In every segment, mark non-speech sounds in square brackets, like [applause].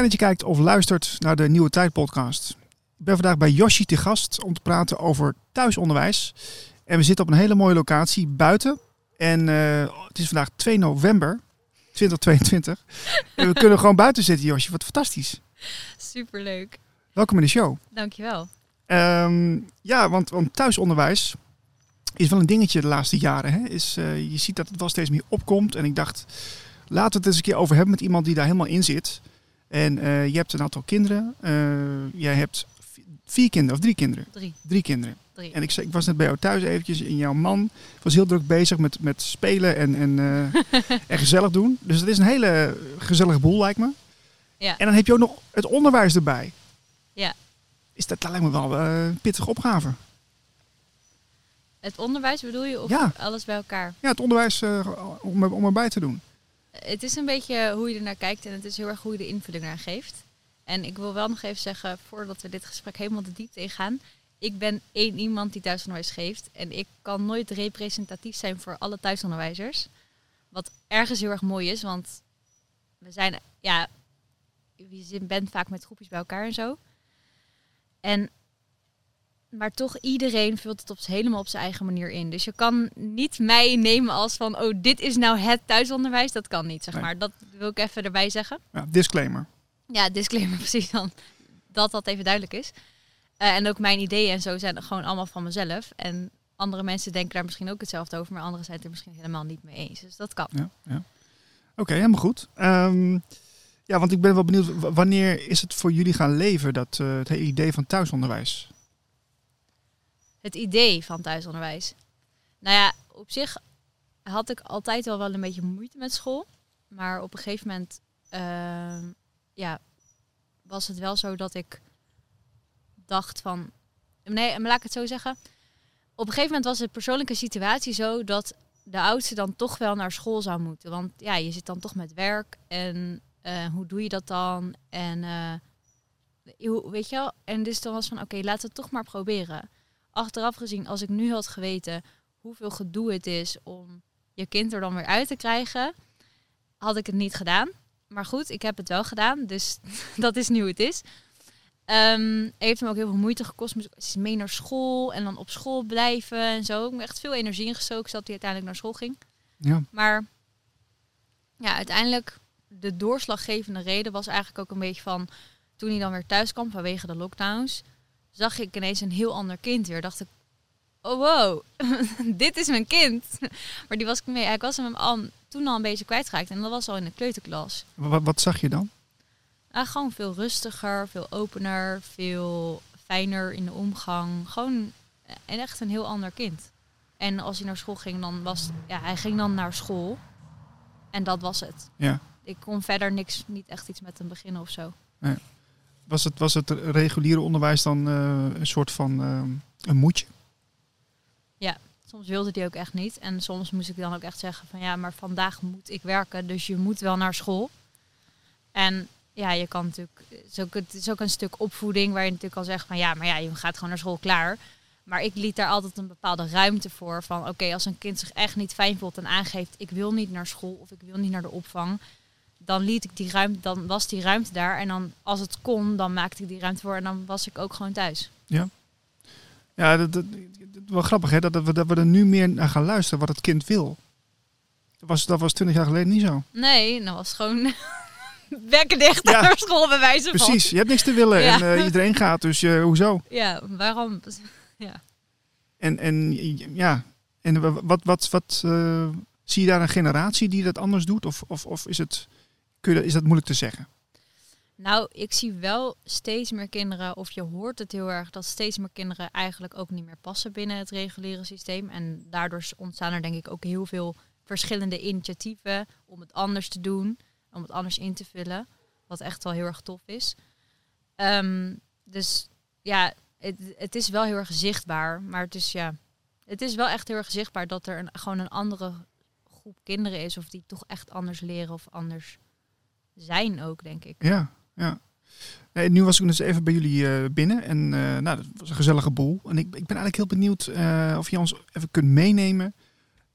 Fijn dat je kijkt of luistert naar de Nieuwe Tijd podcast. Ik ben vandaag bij Yoshi te gast om te praten over thuisonderwijs. En we zitten op een hele mooie locatie buiten. En uh, het is vandaag 2 november 2022. [laughs] en we kunnen gewoon buiten zitten, Yoshi. Wat fantastisch. Superleuk. Welkom in de show. Dankjewel. Um, ja, want, want thuisonderwijs is wel een dingetje de laatste jaren. Hè? Is, uh, je ziet dat het wel steeds meer opkomt. En ik dacht, laten we het eens een keer over hebben met iemand die daar helemaal in zit. En uh, je hebt een aantal kinderen. Uh, jij hebt vier kinderen of drie kinderen? Drie. Drie kinderen. Drie. En ik, ik was net bij jou thuis eventjes en jouw man was heel druk bezig met, met spelen en, en, uh, [laughs] en gezellig doen. Dus het is een hele gezellige boel lijkt me. Ja. En dan heb je ook nog het onderwijs erbij. Ja. Is dat, dat lijkt me wel een pittige opgave. Het onderwijs bedoel je of ja. alles bij elkaar? Ja, het onderwijs om, om erbij te doen. Het is een beetje hoe je er naar kijkt en het is heel erg hoe je de invulling naar geeft. En ik wil wel nog even zeggen, voordat we dit gesprek helemaal de diepte ingaan. Ik ben één iemand die thuisonderwijs geeft. En ik kan nooit representatief zijn voor alle thuisonderwijzers. Wat ergens heel erg mooi is, want we zijn, ja, je bent vaak met groepjes bij elkaar en zo. En maar toch iedereen vult het op, helemaal op zijn eigen manier in. Dus je kan niet mij nemen als van, oh, dit is nou het thuisonderwijs. Dat kan niet, zeg Nee. maar. Dat wil ik even erbij zeggen. Ja, disclaimer. Ja, disclaimer [laughs] precies dan. Dat dat even duidelijk is. Eh, en ook mijn ideeën en zo zijn gewoon allemaal van mezelf. En andere mensen denken daar misschien ook hetzelfde over, maar anderen zijn het er misschien helemaal niet mee eens. Dus dat kan. Ja, ja. Oké, helemaal goed. Ehm, ja, want ik ben wel benieuwd, wanneer is het voor jullie gaan leven, dat, eh, het hele idee van thuisonderwijs? Het idee van thuisonderwijs. Nou ja, op zich had ik altijd wel wel een beetje moeite met school. Maar op een gegeven moment ehm, ja, was het wel zo dat ik dacht van... Nee, laat ik het zo zeggen. Op een gegeven moment was de persoonlijke situatie zo dat de oudste dan toch wel naar school zou moeten. Want ja, je zit dan toch met werk en eh, hoe doe je dat dan? En hoe- weet je wel? En dus dan was van oké, laten we het toch maar proberen. Achteraf gezien, als ik nu had geweten hoeveel gedoe het is om je kind er dan weer uit te krijgen, had ik het niet gedaan. Maar goed, ik heb het wel gedaan, dus [laughs] dat is nu hoe het is. Ehm, heeft me ook heel veel moeite gekost. Moest mee naar school en dan op school blijven en zo. Ik heb echt veel energie ingestoken, zodat hij uiteindelijk naar school ging. Ja, Maar ja, uiteindelijk de doorslaggevende reden was eigenlijk ook een beetje van toen hij dan weer thuis kwam vanwege de lockdowns, zag ik ineens een heel ander kind weer. Dacht ik, oh wow, [laughs] dit is mijn kind. [laughs] Maar die was ik mee, ik was hem al, toen al een beetje kwijtgeraakt en dat was al in de kleuterklas. wat, wat zag je dan? Ah, gewoon veel rustiger, veel opener, veel fijner in de omgang. Gewoon en echt een heel ander kind. En als hij naar school ging, dan was ja, hij ging dan naar school. En dat was het. Ja. Ik kon verder niks, niet echt iets met hem beginnen of zo. Was het, was het reguliere onderwijs dan eh, een soort van eh, een moedje? Soms wilde hij ook echt niet. En soms moest ik dan ook echt zeggen van ja, maar vandaag moet ik werken, dus je moet wel naar school. En ja, je kan natuurlijk, het is ook, het is ook een stuk opvoeding waar je natuurlijk al zegt van ja, maar ja, je gaat gewoon naar school klaar. Maar ik liet daar altijd een bepaalde ruimte voor van oké, als een kind zich echt niet fijn voelt en aangeeft ik wil niet naar school of ik wil niet naar de opvang, dan liet ik die ruimte, dan was die ruimte daar en dan als het kon, dan maakte ik die ruimte voor en dan was ik ook gewoon thuis. Ja, dat, dat, dat- wel grappig hè, dat, dat, we, dat we er nu meer naar gaan luisteren wat het kind wil. Dat was, dat was 20 jaar geleden niet zo. Nee, dan was gewoon [laughs] bekken dicht Ja. naar school bij wijze van. Precies, je hebt niks te willen Ja. en eh, iedereen gaat, dus eh, hoezo? Ja, waarom? Ja. En, en ja, en wa- wat, wat, wat eh, zie je daar een generatie die dat anders doet? Of, of, of is, het, is dat moeilijk te zeggen? Nou, ik zie wel steeds meer kinderen, of je hoort het heel erg, dat steeds meer kinderen eigenlijk ook niet meer passen binnen het reguliere systeem. En daardoor ontstaan er denk ik ook heel veel verschillende initiatieven om het anders te doen, om het anders in te vullen. Wat echt wel heel erg tof is. Ehm, dus ja, het, het is wel heel erg zichtbaar. Maar het is ja, het is wel echt heel erg zichtbaar dat er een, gewoon een andere groep kinderen is. Of die toch echt anders leren of anders zijn ook, denk ik. Ja, ja. Nee, nu was ik dus even bij jullie eh, binnen en eh, nou, dat was een gezellige boel. En ik, ik ben eigenlijk heel benieuwd eh, of je ons even kunt meenemen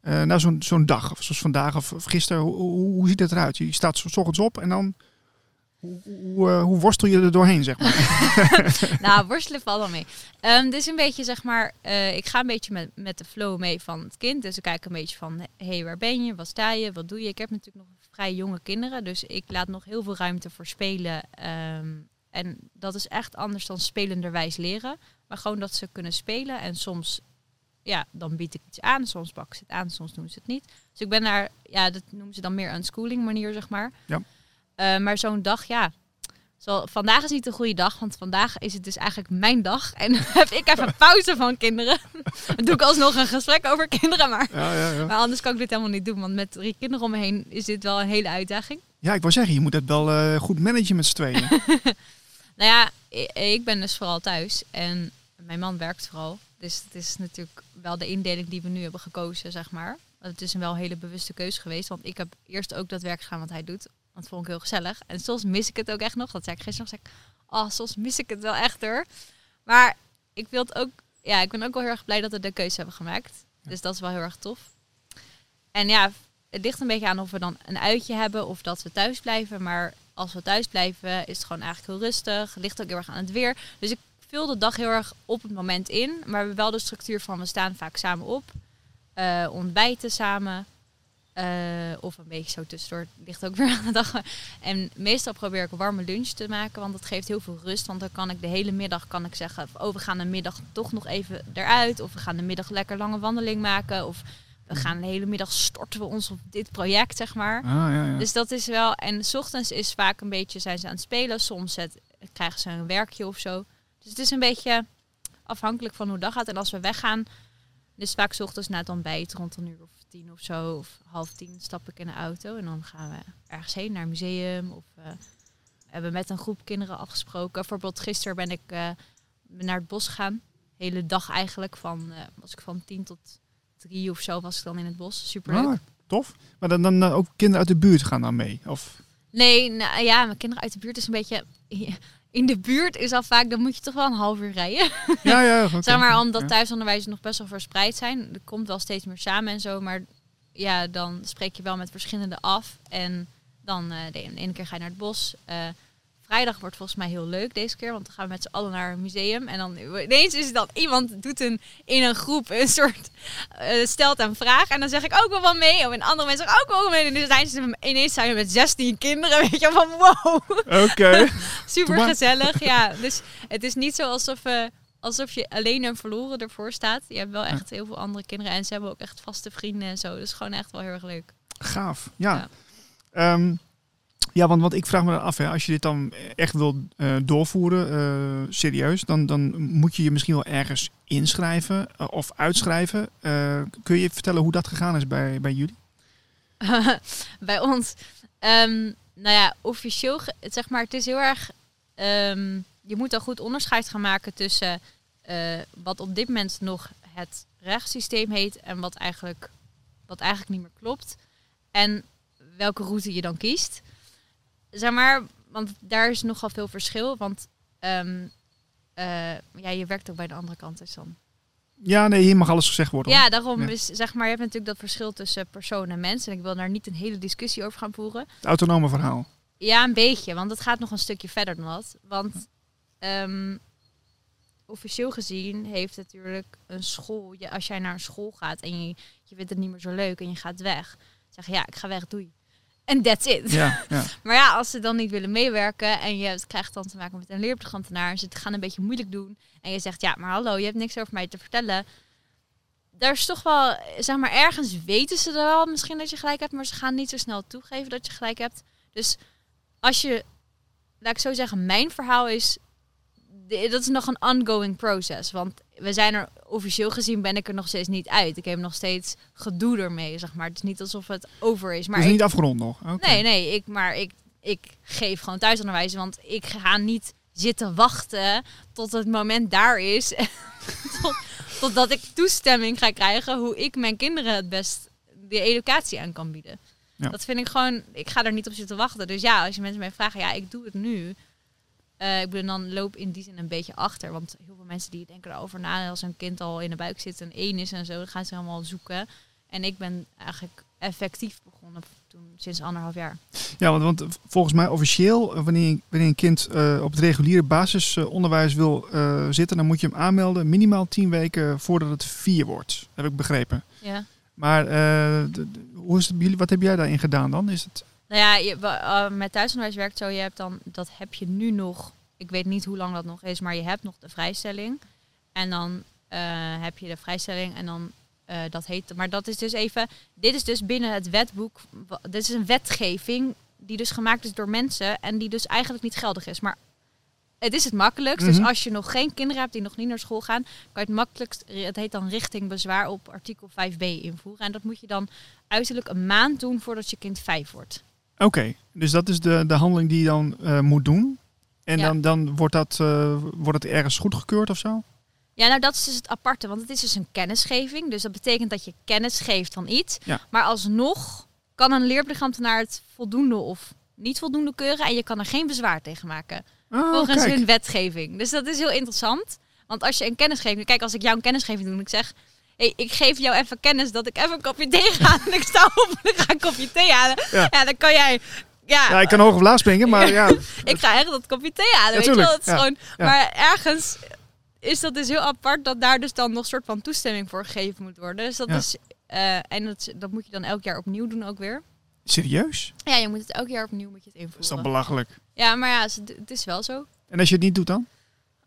naar zo'n zo'n dag, of zoals vandaag of, of gisteren. Hoe, hoe, hoe ziet het eruit? Je staat 's ochtends op en dan, Hoe, hoe, hoe worstel je er doorheen, zeg maar? [laughs] [laughs] nou, worstelen valt wel mee. Um, dus een beetje, zeg maar, ik ga een beetje met, met de flow mee van het kind. Dus ik kijk een beetje van, hé, hey, waar ben je? Wat sta je? Wat doe je? Ik heb natuurlijk nog vrij jonge kinderen, dus ik laat nog heel veel ruimte voor spelen. Um, en dat is echt anders dan spelenderwijs leren. Maar gewoon dat ze kunnen spelen. En soms, ja, dan bied ik iets aan. Soms pakken ze het aan, soms doen ze het niet. Dus ik ben daar, ja, dat noemen ze dan meer een schooling manier, zeg maar. Ja. Uh, maar zo'n dag, ja. Zo, vandaag is niet de goede dag, want vandaag is het dus eigenlijk mijn dag. En [laughs] heb ik even pauze van kinderen. [laughs] Dan doe ik alsnog een gesprek over kinderen, maar, ja, ja, ja. maar anders kan ik dit helemaal niet doen. Want met drie kinderen om me heen is dit wel een hele uitdaging. Ja, ik wou zeggen, je moet het wel uh, goed managen met z'n tweeën. [laughs] Nou ja, ik ben dus vooral thuis en mijn man werkt vooral. Dus het is natuurlijk wel de indeling die we nu hebben gekozen, zeg maar. Het is een wel hele bewuste keuze geweest. Want ik heb eerst ook dat werk gedaan wat hij doet. Want vond ik heel gezellig. En soms mis ik het ook echt nog. Dat zei ik gisteren nog. Zei ik, oh, soms mis ik het wel echt hoor. Maar ik wil het ook. Ja, ik ben ook wel heel erg blij dat we de keuze hebben gemaakt. Dus dat is wel heel erg tof. En ja, het ligt een beetje aan of we dan een uitje hebben of dat we thuis blijven. Maar als we thuis blijven, is het gewoon eigenlijk heel rustig. Ligt ook heel erg aan het weer. Dus ik vul de dag heel erg op het moment in. Maar we hebben wel de structuur van we staan vaak samen op. Uh, ontbijten samen. Uh, of een beetje zo tussendoor. Ligt ook weer [laughs] aan de dag. En meestal probeer ik een warme lunch te maken. Want dat geeft heel veel rust. Want dan kan ik de hele middag kan ik zeggen. Oh, we gaan de middag toch nog even eruit. Of we gaan de middag lekker lange wandeling maken. Of we gaan de hele middag storten we ons op dit project, zeg maar. Ah, ja, ja. Dus dat is wel. En s ochtends is vaak een beetje zijn ze aan het spelen. Soms het, krijgen ze een werkje of zo. Dus het is een beetje afhankelijk van hoe dag gaat. En als we weggaan, dus vaak s ochtends na het ontbijt rond een uur of tien of zo, of half tien, stap ik in de auto en dan gaan we ergens heen naar een museum. Of uh, hebben met een groep kinderen afgesproken. Bijvoorbeeld gisteren ben ik uh, naar het bos gegaan. hele dag eigenlijk van uh, was ik van tien tot drie of zo was ik dan in het bos. Super ah, tof. Maar dan, dan ook kinderen uit de buurt gaan dan mee? Of? Nee, nou, ja, mijn kinderen uit de buurt is een beetje... In de buurt is al vaak, dan moet je toch wel een half uur rijden. Ja, ja. [laughs] Okay. zeg maar, omdat thuisonderwijs nog best wel verspreid zijn. Er komt wel steeds meer samen en zo. Maar ja, dan spreek je wel met verschillende af. En dan uh, de ene keer ga je naar het bos. Uh, Vrijdag wordt volgens mij heel leuk deze keer, want dan gaan we met z'n allen naar een museum. En dan ineens is het dat iemand doet een, in een groep een soort, uh, stelt een vraag. En dan zeg ik ook wel wat mee. Of een andere mensen zeggen ook wel mee. En dus zijn ineens zijn we met 16 kinderen, [laughs] weet je, van wow. Oké. [laughs] Super gezellig, ja. [laughs] Dus het is niet zo alsof, uh, alsof je alleen een verloren ervoor staat. Je hebt wel echt heel veel andere kinderen en ze hebben ook echt vaste vrienden en zo. Dus gewoon echt wel heel erg leuk. Gaaf, ja. ja. Um, ja, want, want ik vraag me af, hè, als je dit dan echt wil uh, doorvoeren, uh, serieus, dan, dan moet je je misschien wel ergens inschrijven uh, of uitschrijven. kun je vertellen hoe dat gegaan is bij, bij jullie? [laughs] bij ons? Um, nou ja, officieel, zeg maar, het is heel erg, um, je moet al goed onderscheid gaan maken tussen wat op dit moment nog het rechtssysteem heet en wat eigenlijk, wat eigenlijk niet meer klopt. En welke route je dan kiest zeg maar, want daar is nogal veel verschil. Want um, uh, ja, je werkt ook bij de andere kant dus dan. Ja, nee, hier mag alles gezegd worden. Ja, daarom is, zeg maar, je hebt natuurlijk dat verschil tussen persoon en mens. En ik wil daar niet een hele discussie over gaan voeren. Het autonome verhaal. Ja, een beetje, want het gaat nog een stukje verder dan dat. Want um, officieel gezien heeft natuurlijk een school, je, als jij naar een school gaat en je, je vindt het niet meer zo leuk en je gaat weg, zeg je ja, ik ga weg, doei. En that's it. Ja, ja. [laughs] maar ja, als ze dan niet willen meewerken en je krijgt dan te maken met een leerplichtambtenaar en ze gaan een beetje moeilijk doen en je zegt ja, maar hallo, je hebt niks over mij te vertellen. Daar is toch wel, zeg maar, ergens weten ze er wel misschien dat je gelijk hebt, maar ze gaan niet zo snel toegeven dat je gelijk hebt. Dus als je, laat ik zo zeggen, mijn verhaal is, dat is nog een ongoing process. Want we zijn er officieel gezien ben ik er nog steeds niet uit. Ik heb nog steeds gedoe ermee, zeg maar. Het is niet alsof het over is. Maar het is niet afgerond nog? Nee, nee. Ik, maar ik, ik geef gewoon thuisonderwijs. Want ik ga niet zitten wachten tot het moment daar is. [laughs] tot, totdat ik toestemming ga krijgen hoe ik mijn kinderen het best de educatie aan kan bieden. Ja. Dat vind ik gewoon, ik ga er niet op zitten wachten. Dus ja, als je mensen mij vragen, ja, ik doe het nu. Uh, ik ben dan loop in die zin een beetje achter. Want heel veel mensen die denken erover na als een kind al in de buik zit en één is en zo, dan gaan ze allemaal zoeken. En ik ben eigenlijk effectief begonnen toen sinds anderhalf jaar. Ja, want, want volgens mij officieel, eh, wanneer, wanneer een kind eh, op het reguliere basisonderwijs wil eh, zitten, dan moet je hem aanmelden minimaal tien weken voordat het vier wordt. Heb ik begrepen. Ja. Maar eh, hoe is het, bij jullie, wat heb jij daarin gedaan dan? Is het, Nou ja, je, eh, met thuisonderwijs werkt zo. Je hebt dan, dat heb je nu nog. Ik weet niet hoe lang dat nog is, maar je hebt nog de vrijstelling. En dan eh, heb je de vrijstelling en dan eh, dat heet. Maar dat is dus even. Dit is dus binnen het wetboek. Dit is een wetgeving die dus gemaakt is door mensen en die dus eigenlijk niet geldig is. Maar het is het makkelijkst. Mhm. Dus als je nog geen kinderen hebt die nog niet naar school gaan, kan je het makkelijkst. Het heet dan richting bezwaar op artikel 5b invoeren. En dat moet je dan uiterlijk een maand doen voordat je kind 5 wordt. Oké, dus dat is de, de handeling die je dan eh, moet doen. En Ja. dan, dan wordt, dat, eh, wordt het ergens goedgekeurd of zo? Ja, nou dat is dus het aparte, want het is dus een kennisgeving. Dus dat betekent dat je kennis geeft van iets. Ja. Maar alsnog kan een leerplichtambtenaar het voldoende of niet voldoende keuren en je kan er geen bezwaar tegen maken. Ah, volgens kijk. hun wetgeving. Dus dat is heel interessant. Want als je een kennisgeving, kijk als ik jou een kennisgeving doe en ik zeg, hey, ik geef jou even kennis dat ik even een kopje thee ga en ik sta op en [laughs] ik ga een kopje thee halen. Ja. Ja, dan kan jij, ja, Ja, ik kan hoog of laag springen, maar ja. [laughs] ik ga echt dat kopje thee halen. Ja, weet je wel? Het is Ja. gewoon, Ja. Maar ergens is dat dus heel apart dat daar dus dan nog soort van toestemming voor gegeven moet worden. Dus dat is, eh, en dat, dat moet je dan elk jaar opnieuw doen ook weer. Serieus? Ja, je moet het elk jaar opnieuw moet je het Dat is invoeren. belachelijk. Ja, maar ja, het is- het is wel zo. En als je het niet doet dan?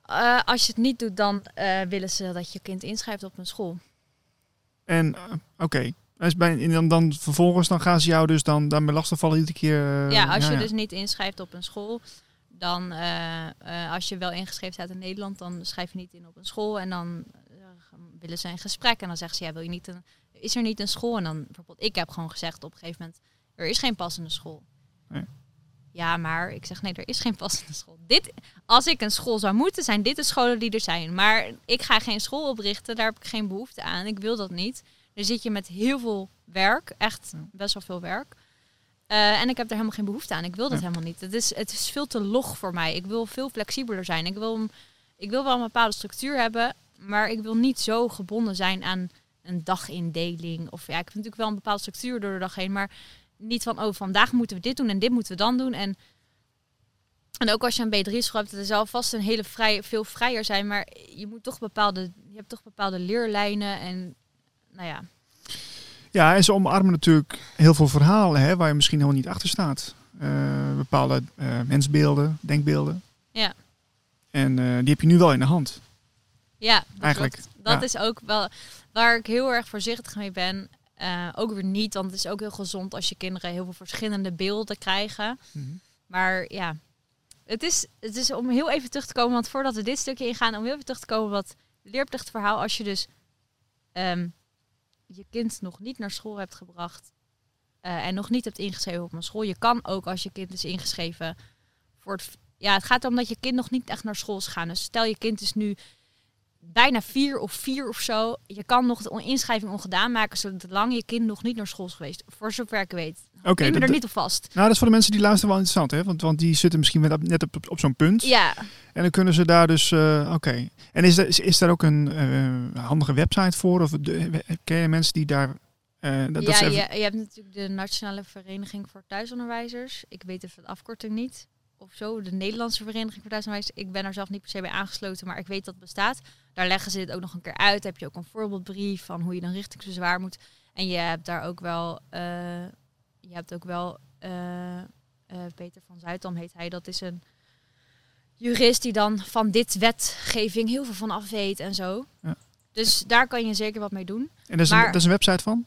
Eh, als je het niet doet, dan eh, willen ze dat je kind inschrijft op een school. En eh, oké. En dan, dan vervolgens dan gaan ze jou dus dan daarmee lastigvallen iedere keer. eh, ja, als je dus niet inschrijft op een school, dan eh, als je wel ingeschreven staat in Nederland, dan schrijf je niet in op een school. En dan willen ze een gesprek en dan zeggen ze, ja, wil je niet een, is er niet een school? En dan bijvoorbeeld, ik heb gewoon gezegd op een gegeven moment, er is geen passende school. Nee. Ja, maar ik zeg nee, er is geen passende school. Dit, als ik een school zou moeten, zijn dit de scholen die er zijn. Maar ik ga geen school oprichten, daar heb ik geen behoefte aan. Ik wil dat niet. Dan zit je met heel veel werk, echt best wel veel werk. Eh, en ik heb er helemaal geen behoefte aan. Ik wil dat Ja. helemaal niet. Het is, het is veel te log voor mij. Ik wil veel flexibeler zijn. Ik wil, ik wil wel een bepaalde structuur hebben, maar ik wil niet zo gebonden zijn aan een dagindeling. Of ja, ik heb natuurlijk wel een bepaalde structuur door de dag heen, maar niet van, oh, vandaag moeten we dit doen en dit moeten we dan doen. En, en ook als je een B3-school hebt, er zal vast een hele vrij, veel vrijer zijn, maar je moet toch bepaalde, je hebt toch bepaalde leerlijnen en nou ja, Ja, en ze omarmen natuurlijk heel veel verhalen hè, waar je misschien helemaal niet achter staat. Eh, bepaalde eh, mensbeelden, denkbeelden. Ja. En eh, die heb je nu wel in de hand. Ja, dat Eigenlijk, klopt. Dat ja. is ook wel waar ik heel erg voorzichtig mee ben. Eh, ook weer niet, want het is ook heel gezond als je kinderen heel veel verschillende beelden krijgen. Maar ja, het is, het is om heel even terug te komen, want voordat we dit stukje ingaan, om heel even terug te komen wat leerplichtverhaal. Als je dus ehm, je kind nog niet naar school hebt gebracht eh, en nog niet hebt ingeschreven op een school, je kan ook als je kind is ingeschreven voor het. Ja, het gaat erom dat je kind nog niet echt naar school is gaan. Dus stel je kind is nu bijna vier of vier of zo. Je kan nog de inschrijving ongedaan maken, zolang je kind nog niet naar school is geweest. Voor zover ik weet. Oké, ik ben dat- er niet op vast. Nou, dat is voor de mensen die luisteren wel interessant, hè? Want, want die zitten misschien net op, net op, op zo'n punt. Ja, En dan kunnen ze daar dus, eh, oké. En is, er, is, is daar ook een eh, handige website voor? Of de, ken je mensen die daar... eh, dat, ja even- je, je hebt natuurlijk de Nationale Vereniging voor Thuisonderwijzers. Ik weet even de afkorting niet. Of zo, de Nederlandse Vereniging voor Thuisonderwijs. Ik ben er zelf niet per se bij aangesloten, maar ik weet dat het bestaat. Daar leggen ze dit ook nog een keer uit. Heb je ook een voorbeeldbrief van hoe je dan richtingsbezwaar moet. En je hebt daar ook wel, eh, je hebt ook wel eh, eh, Peter van Zuidam heet hij. Dat is een jurist die dan van dit wetgeving heel veel van af weet en zo. Ja. Dus daar kan je zeker wat mee doen. en daar is, een, daar is een website van?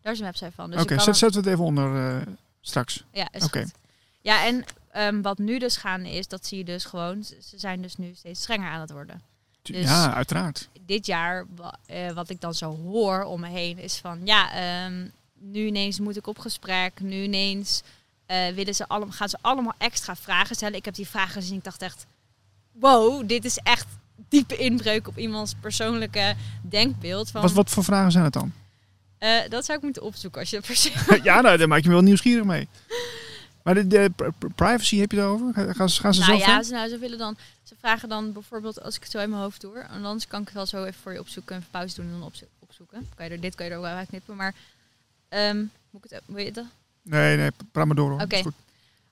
Daar is een website van. Dus Oké, kan zet, zetten we het even onder straks. Ja, is goed. Ja, en ehm, wat nu dus gaande is, dat zie je dus gewoon, ze zijn dus nu steeds strenger aan het worden. Dus- ja, uiteraard. Dit jaar, eh, wat ik dan zo hoor om me heen, is van ja, ehm, nu ineens moet ik op gesprek, nu ineens eh, willen ze allemaal, gaan ze allemaal extra vragen stellen. Ik heb die vragen gezien, ik dacht echt, wow, dit is echt diepe inbreuk op iemands persoonlijke denkbeeld. Van, Wat, wat voor vragen zijn het dan? eh, dat zou ik moeten opzoeken als je dat [laughs] per se ja, nou, daar maak je me wel nieuwsgieuwig mee. [laughs] Maar de, de pri- pri- privacy heb je daarover? Ga- Gaan ze, gaan ze Nou zelf ja, ze, nou, ze willen dan, ze vragen dan bijvoorbeeld, als ik het zo in mijn hoofd doe, en anders kan ik het wel zo even voor je opzoeken, even pauze doen en dan opzo- opzoeken. Kan je er, dit kan je er ook wel uitknippen, maar ehm, moet ik het, wil je dat? Nee, nee, praat maar door. Oké.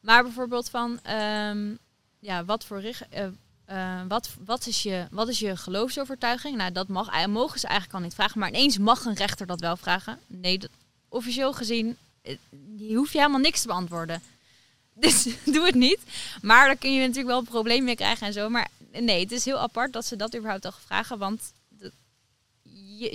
Maar bijvoorbeeld van, ehm, ja, wat voor richt, eh, eh, wat, wat, is je, wat is je geloofsovertuiging? Nou, dat mag, eh, mogen ze eigenlijk al niet vragen. Maar ineens mag een rechter dat wel vragen. Nee, dat, officieel gezien, die hoef je helemaal niks te beantwoorden. [laughs] Dus doe het niet. Maar daar kun je natuurlijk wel een probleem mee krijgen en zo. Maar nee, het is heel apart dat ze dat überhaupt al vragen. Want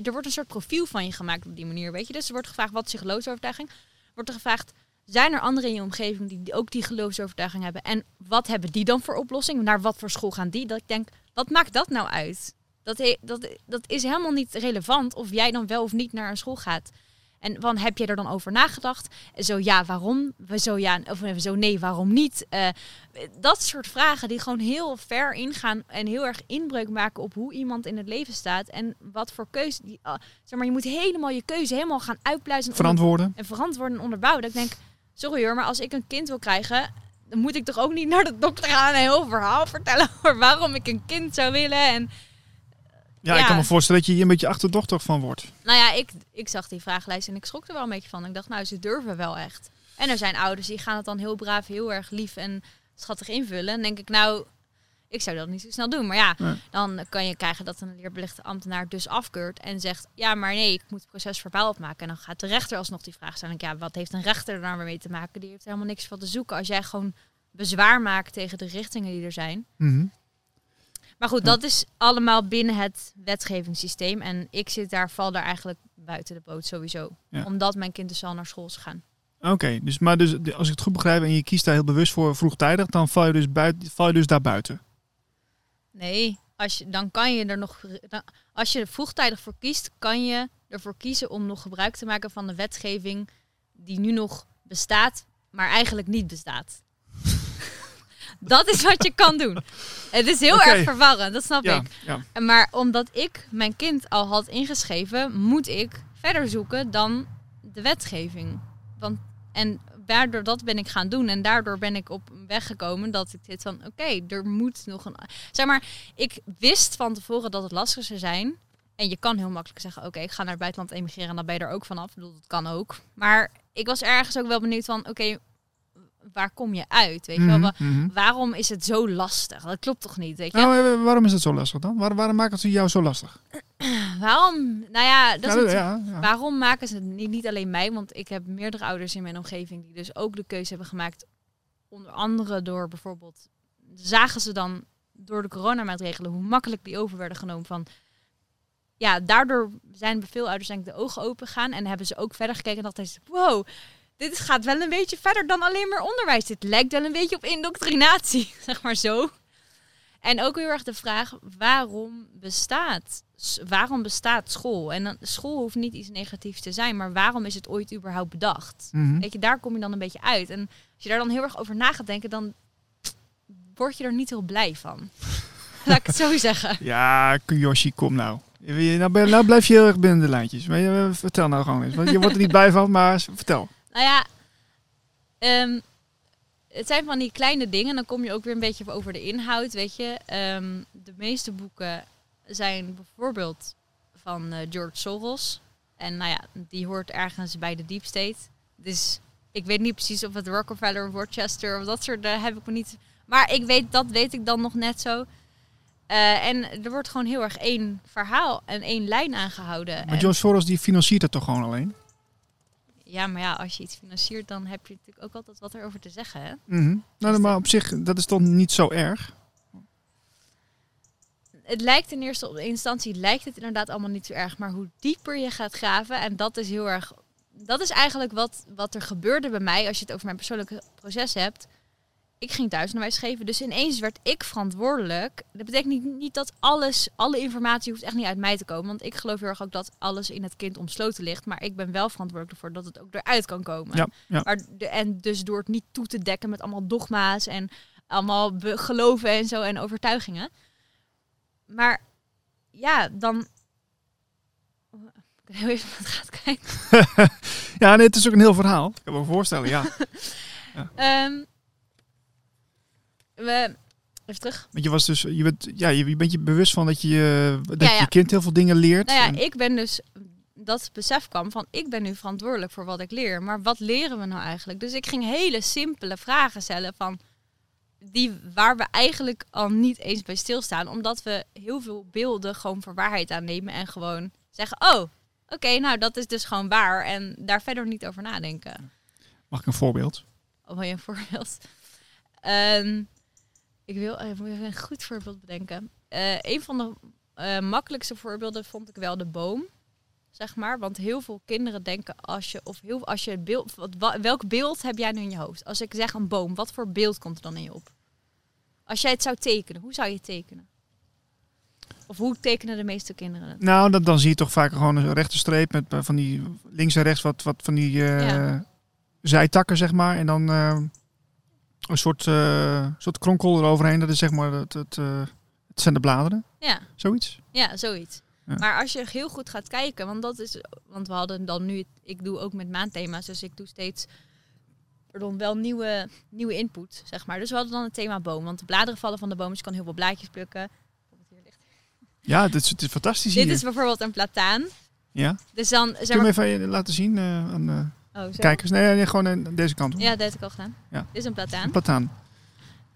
er wordt een soort profiel van je gemaakt op die manier, weet je. Dus er wordt gevraagd, wat is je geloofsovertuiging? Wordt er gevraagd, zijn er anderen in je omgeving die, ook die geloofsovertuiging hebben? En wat hebben die dan voor oplossing? Naar wat voor school gaan die? Dat ik denk, wat maakt dat nou uit? Dat, dat is helemaal niet relevant of jij dan wel of niet naar een school gaat. En van, heb je er dan over nagedacht? Zo ja, waarom? Zo ja, of zo nee, waarom niet? Eh, dat soort vragen die gewoon heel ver ingaan en heel erg inbreuk maken op hoe iemand in het leven staat en wat voor keuze. Die, ah, zeg maar, je moet helemaal je keuze helemaal gaan uitpluizen Verantwoorden. en verantwoorden en onderbouwen. Dat ik denk, sorry hoor, maar als ik een kind wil krijgen, dan moet ik toch ook niet naar de dokter gaan en een heel verhaal vertellen [laughs] over waarom ik een kind zou willen. En Ja, ik kan me voorstellen dat je hier een beetje achterdochtig van wordt. nou ja, ik, ik zag die vragenlijst en ik schrok er wel een beetje van. Ik dacht, nou, ze durven wel echt. En er zijn ouders die gaan het dan heel braaf, heel erg lief en schattig invullen. En denk ik, nou, ik zou dat niet zo snel doen. Maar ja, Nee. dan kan je krijgen dat een leerbelegde ambtenaar dus afkeurt en zegt, ja, maar nee, ik moet het proces verbaal opmaken. En dan gaat de rechter alsnog die vraag stellen. Ja, wat heeft een rechter er nou mee te maken? Die heeft helemaal niks van te zoeken. Als jij gewoon bezwaar maakt tegen de richtingen die er zijn. Mhm. Maar goed, dat is allemaal binnen het wetgevingssysteem. En ik zit daar, val daar eigenlijk buiten de boot sowieso. Ja. Omdat mijn kind dus al naar school is gegaan. Oké, dus, maar dus, als ik het goed begrijp en je kiest daar heel bewust voor vroegtijdig, dan val je dus, buiten, val je dus daar buiten. Nee, als je, dan kan je er nog. Dan, als je er vroegtijdig voor kiest, kan je ervoor kiezen om nog gebruik te maken van de wetgeving die nu nog bestaat, maar eigenlijk niet bestaat. Dat is wat je kan doen. Het is heel erg verwarrend, dat snap Ja, ik. ja. Maar omdat ik mijn kind al had ingeschreven, moet ik verder zoeken dan de wetgeving. Want, en daardoor dat ben ik gaan doen. En daardoor ben ik op weg gekomen dat ik dit van, oké, er moet nog een... Zeg maar, ik wist van tevoren dat het lastig zou zijn. En je kan heel makkelijk zeggen, oké, ik ga naar het buitenland emigreren en dan ben je er ook vanaf. Ik bedoel, dat kan ook. Maar ik was ergens ook wel benieuwd van, oké, waar kom je uit? Weet je wel, Mhm, mhm. waarom is het zo lastig? Dat klopt toch niet, weet je? Nou, eh, waarom is het zo lastig dan? Waar, waarom maken ze jou zo lastig? [clears throat] Waarom? Nou ja, dat is Ja, natuurlijk- ja, ja. waarom maken ze het niet, niet alleen mij? Want ik heb meerdere ouders in mijn omgeving die dus ook de keuze hebben gemaakt. Onder andere door bijvoorbeeld, zagen ze dan door de coronamaatregelen hoe makkelijk die over werden genomen van... Ja, daardoor zijn veel ouders denk ik de ogen open gegaan en hebben ze ook verder gekeken en dachten ze, wow, dit gaat wel een beetje verder dan alleen maar onderwijs. Dit lijkt wel een beetje op indoctrinatie, [laughs] zeg maar zo. En ook heel erg de vraag, waarom bestaat, waarom bestaat school? En dan, school hoeft niet iets negatiefs te zijn, maar waarom is het ooit überhaupt bedacht? Mhm. Weet je, daar kom je dan een beetje uit. En als je daar dan heel erg over na gaat denken, dan word je er niet heel blij van. [laughs] Laat ik het zo zeggen. [laughs] Ja, Yoshi, kom nou. Nou, nou blijf je heel erg binnen de lijntjes. Maar vertel nou gewoon eens. Want je wordt er niet blij van, maar vertel. Nou ja, ehm, het zijn van die kleine dingen. Dan kom je ook weer een beetje over de inhoud, weet je. Ehm, de meeste boeken zijn bijvoorbeeld van eh, George Soros. En nou ja, die hoort ergens bij de Deep State. Dus ik weet niet precies of het Rockefeller of Rochester of dat soort, daar heb ik me niet... Maar ik weet, dat weet ik dan nog net zo. Eh, en er wordt gewoon heel erg één verhaal en één lijn aangehouden. Maar George Soros die financiert het toch gewoon alleen? Ja, maar ja, als je iets financiert, dan heb je natuurlijk ook altijd wat erover te zeggen. Hè? Mhm. Nou, maar op zich, dat is toch niet zo erg? Het lijkt in eerste instantie lijkt het inderdaad allemaal niet zo erg, maar hoe dieper je gaat graven, en dat is heel erg. Dat is eigenlijk wat, wat er gebeurde bij mij als je het over mijn persoonlijke proces hebt. Ik ging thuisonderwijs geven, dus ineens werd ik verantwoordelijk. Dat betekent niet, niet dat alles, alle informatie hoeft echt niet uit mij te komen. Want ik geloof heel erg ook dat alles in het kind omsloten ligt. Maar ik ben wel verantwoordelijk ervoor dat het ook eruit kan komen. Ja, ja. Maar de, en dus door het niet toe te dekken met allemaal dogma's en allemaal geloven en zo en overtuigingen. Maar ja, dan. Ik heel even wat gaat kijken. [laughs] Ja, nee, het is ook een heel verhaal. Ik kan me voorstellen, ja. [laughs] Ehm, we, even terug. Want je, was dus, je, bent, ja, je, je bent je bewust van dat je, dat Ja, ja. je kind heel veel dingen leert. Nou ja, En- ik ben dus dat besef kwam van ik ben nu verantwoordelijk voor wat ik leer. Maar wat leren we nou eigenlijk? Dus ik ging hele simpele vragen stellen van die waar we eigenlijk al niet eens bij stilstaan. Omdat we heel veel beelden gewoon voor waarheid aannemen en gewoon zeggen, oh, oké, nou dat is dus gewoon waar. En daar verder niet over nadenken. Mag ik een voorbeeld? Oh, wil je een voorbeeld? Ehm, ik wil even een goed voorbeeld bedenken. Eh, een van de eh, makkelijkste voorbeelden vond ik wel de boom. Zeg maar. Want heel veel kinderen denken als je, of heel, als je beeld, wat, welk beeld heb jij nu in je hoofd? Als ik zeg een boom, wat voor beeld komt er dan in je op? Als jij het zou tekenen, hoe zou je het tekenen? Of hoe tekenen de meeste kinderen het? Nou, dan, dan zie je toch vaak gewoon een rechte streep met eh, van die links en rechts wat, wat van die uh, zijtakken, zeg maar. En dan uh, een soort, soort kronkel eroverheen. Dat is zeg maar het, het, het zijn de bladeren. Ja. Zoiets? Ja, zoiets. Maar als je heel goed gaat kijken, want dat is, want we hadden dan nu, ik doe ook met maandthema's, dus ik doe steeds, pardon, wel nieuwe, nieuwe input, zeg maar. Dus we hadden dan het thema boom, want de bladeren vallen van de boom, dus je kan heel veel blaadjes plukken. Ja, dit is, het is fantastisch Dit is bijvoorbeeld een plataan. Ja. Dus dan, zeg maar... Kun je even laten zien uh, aan uh, oh, kijkers? Nee, nee, gewoon deze kant. Ja, dat heb ik al gedaan. Ja. Dit is een plataan. Een plataan.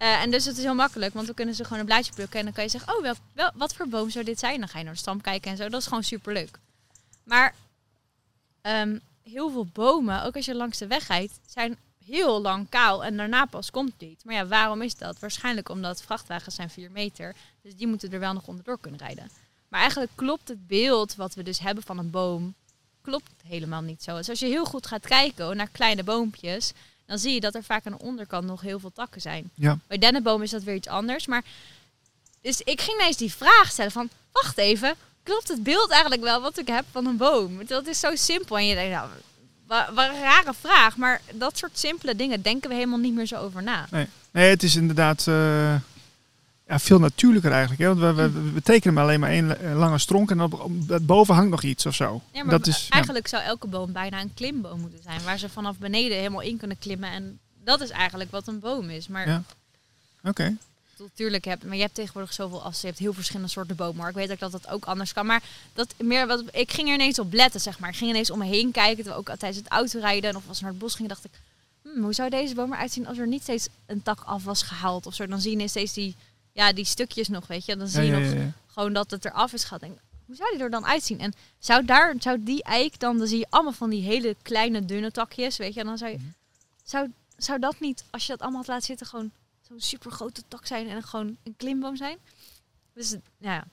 Uh, en dus het is heel makkelijk, want dan kunnen ze gewoon een blaadje plukken. En dan kan je zeggen, oh, wel, wel, wat voor boom zou dit zijn? Dan ga je naar de stam kijken en zo. Dat is gewoon super leuk. Maar um, heel veel bomen, ook als je langs de weg rijdt, zijn heel lang kaal. En daarna pas komt het niet. Maar ja, waarom is dat? Waarschijnlijk omdat vrachtwagens zijn 4 meter. Dus die moeten er wel nog onderdoor kunnen rijden. Maar eigenlijk klopt het beeld wat we dus hebben van een boom, klopt helemaal niet zo. Dus als je heel goed gaat kijken naar kleine boompjes, dan zie je dat er vaak aan de onderkant nog heel veel takken zijn. Ja. Bij dennenboom is dat weer iets anders. Maar dus ik ging ineens die vraag stellen van, wacht even, klopt het beeld eigenlijk wel wat ik heb van een boom? Dat is zo simpel. En je denkt, nou, wat, wat een rare vraag. Maar dat soort simpele dingen denken we helemaal niet meer zo over na. Nee, nee het is inderdaad... Uh ja, veel natuurlijker eigenlijk. Hè? Want we, we, we tekenen alleen maar één lange stronk en dan boven hangt nog iets of zo. Ja, maar dat is, eigenlijk zou elke boom bijna een klimboom moeten zijn. Waar ze vanaf beneden helemaal in kunnen klimmen. En dat is eigenlijk wat een boom is. Maar ja. Oké. Natuurlijk heb, maar je hebt tegenwoordig zoveel als je hebt heel verschillende soorten bomen. Maar ik weet ook dat dat ook anders kan. Maar dat meer wat ik ging er ineens op letten, zeg maar. Ik ging ineens om me heen kijken. Ook tijdens het autorijden of als we naar het bos gingen, dacht ik, hmm, hoe zou deze boom eruit zien als er niet steeds een tak af was gehaald of zo. Dan zie je steeds die ja, die stukjes nog, weet je. Dan zie je nog gewoon dat het eraf is gehad. En hoe zou die er dan uitzien? En zou, daar, zou die eik dan, dan zie je allemaal van die hele kleine dunne takjes, weet je. En dan zou je, mhm. zou, zou dat niet, als je dat allemaal had laten zitten, gewoon zo'n super grote tak zijn en gewoon een klimboom zijn? Dus ja,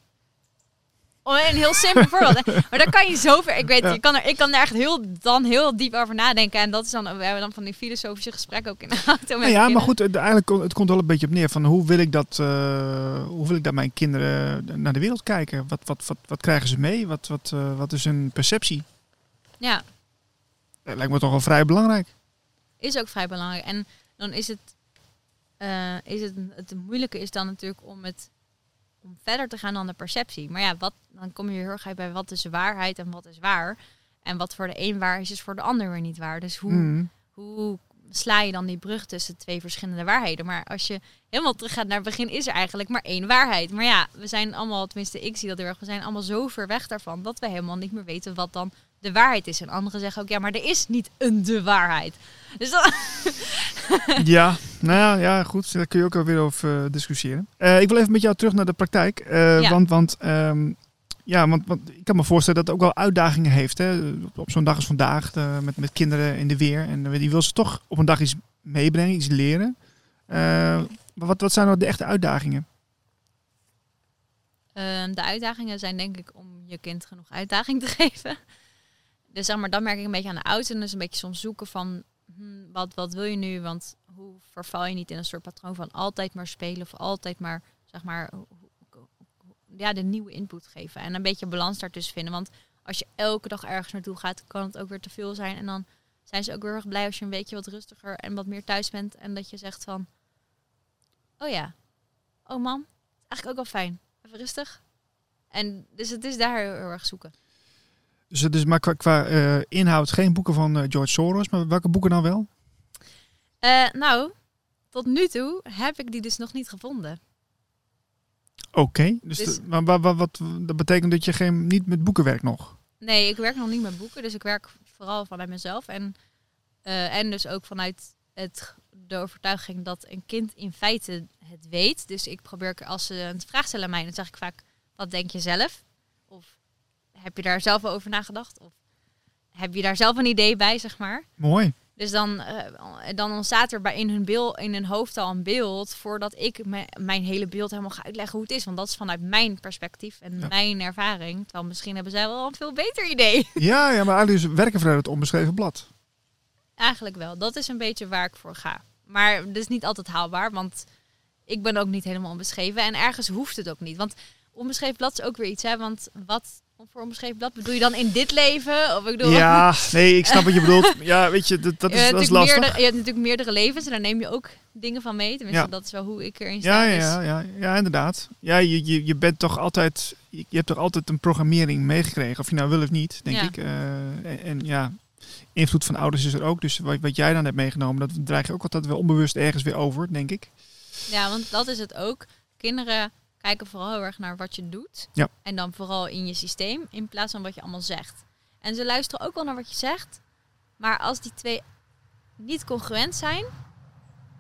Oh, een heel simpel [laughs] voorbeeld. Maar dan kan je zover. Ik weet, je kan er, ik kan er echt heel, dan heel diep over nadenken. En dat is dan, we hebben dan van die filosofische gesprekken ook in de [laughs] auto. Met ja, maar goed, eigenlijk het komt wel een beetje op neer van hoe wil ik dat, uh, hoe wil ik dat mijn kinderen naar de wereld kijken? Wat, wat, wat, wat krijgen ze mee? Wat, wat, uh, wat is hun perceptie? Ja. Dat lijkt me toch wel vrij belangrijk. Is ook vrij belangrijk. En dan is het, uh, is het, het moeilijke is dan natuurlijk om het om verder te gaan dan de perceptie. Maar ja, wat, dan kom je heel erg bij wat is waarheid en wat is waar. En wat voor de een waar is, is voor de ander weer niet waar. Dus hoe, mm. hoe sla je dan die brug tussen twee verschillende waarheden? Maar als je helemaal terug gaat naar het begin, is er eigenlijk maar één waarheid. Maar ja, we zijn allemaal, tenminste ik zie dat heel erg, we zijn allemaal zo ver weg daarvan dat we helemaal niet meer weten wat dan de waarheid is. En anderen zeggen ook, ja, maar er is niet een de waarheid. Dus dan... [laughs] ja, nou ja, ja, goed. Daar kun je ook alweer over uh, discussiëren. Uh, ik wil even met jou terug naar de praktijk. Uh, ja. Want, want, um, ja, want, want, ik kan me voorstellen dat het ook wel uitdagingen heeft. Hè? Op, zo'n dag als vandaag, met, met kinderen in de weer. En die wil ze toch op een dag iets meebrengen, iets leren. wat, wat zijn nou de echte uitdagingen? Ehm, de uitdagingen zijn denk ik om je kind genoeg uitdaging te [laughs] geven. Dus zeg maar, dan merk ik een beetje aan de auto. En dus een beetje soms zoeken van, hmm, wat, wat wil je nu? Want hoe verval je niet in een soort patroon van altijd maar spelen of altijd maar, zeg maar, ja, de nieuwe input geven. En een beetje balans daartussen vinden. Want als je elke dag ergens naartoe gaat, kan het ook weer te veel zijn. En dan zijn ze ook heel erg blij als je een weekje wat rustiger en wat meer thuis bent. En dat je zegt van, oh ja, oh mam, eigenlijk ook wel fijn. Even rustig. En dus het is daar heel erg zoeken. Dus het is maar qua, qua uh, inhoud geen boeken van uh, George Soros, maar welke boeken dan wel? Uh, nou, tot nu toe heb ik die dus nog niet gevonden. Oké, okay, dus, dus maar wat, wat, dat betekent dat je geen, niet met boeken werkt nog? Nee, ik werk nog niet met boeken, dus ik werk vooral vanuit mezelf. En, eh, en dus ook vanuit het, de overtuiging dat een kind in feite het weet. Dus ik probeer, als ze een vraag stellen aan mij, dan zeg ik vaak, wat denk je zelf? Heb je daar zelf over nagedacht? Of heb je daar zelf een idee bij, zeg maar? Mooi. Dus dan, eh, dan ontstaat er bij in hun, beeld, in hun hoofd al een beeld voordat ik me, mijn hele beeld helemaal ga uitleggen hoe het is. Want dat is vanuit mijn perspectief en Ja. mijn ervaring. Terwijl misschien hebben zij wel een veel beter idee. [laughs] Ja, ja maar eigenlijk werken vanuit het onbeschreven blad. Eigenlijk wel. Dat is een beetje waar ik voor ga. Maar het is niet altijd haalbaar, want ik ben ook niet helemaal onbeschreven. En ergens hoeft het ook niet. Want onbeschreven blad is ook weer iets, hè. Want wat onbeschreven blad bedoel je dan in dit leven? Of ik bedoel, Ja, [laughs] nee, ik snap wat je bedoelt. Ja, weet je, dat, is, dat is lastig. meerdere, je hebt natuurlijk meerdere levens en daar neem je ook dingen van mee. Tenminste, Ja. dat is wel hoe ik erin sta. Ja, Dus- ja, ja, ja, inderdaad. Ja, je, je, je bent toch altijd, je, hebt toch altijd een programmering meegekregen, of je nou wil of niet, denk Ja. ik. Eh, en, en ja, invloed van ouders is er ook. Dus wat, wat jij dan hebt meegenomen, dat draag je ook altijd wel onbewust ergens weer over, denk ik. Ja, want dat is het ook. Kinderen kijken vooral heel erg naar wat je doet. Ja. En dan vooral in je systeem, in plaats van wat je allemaal zegt. En ze luisteren ook wel naar wat je zegt. Maar als die twee niet congruent zijn,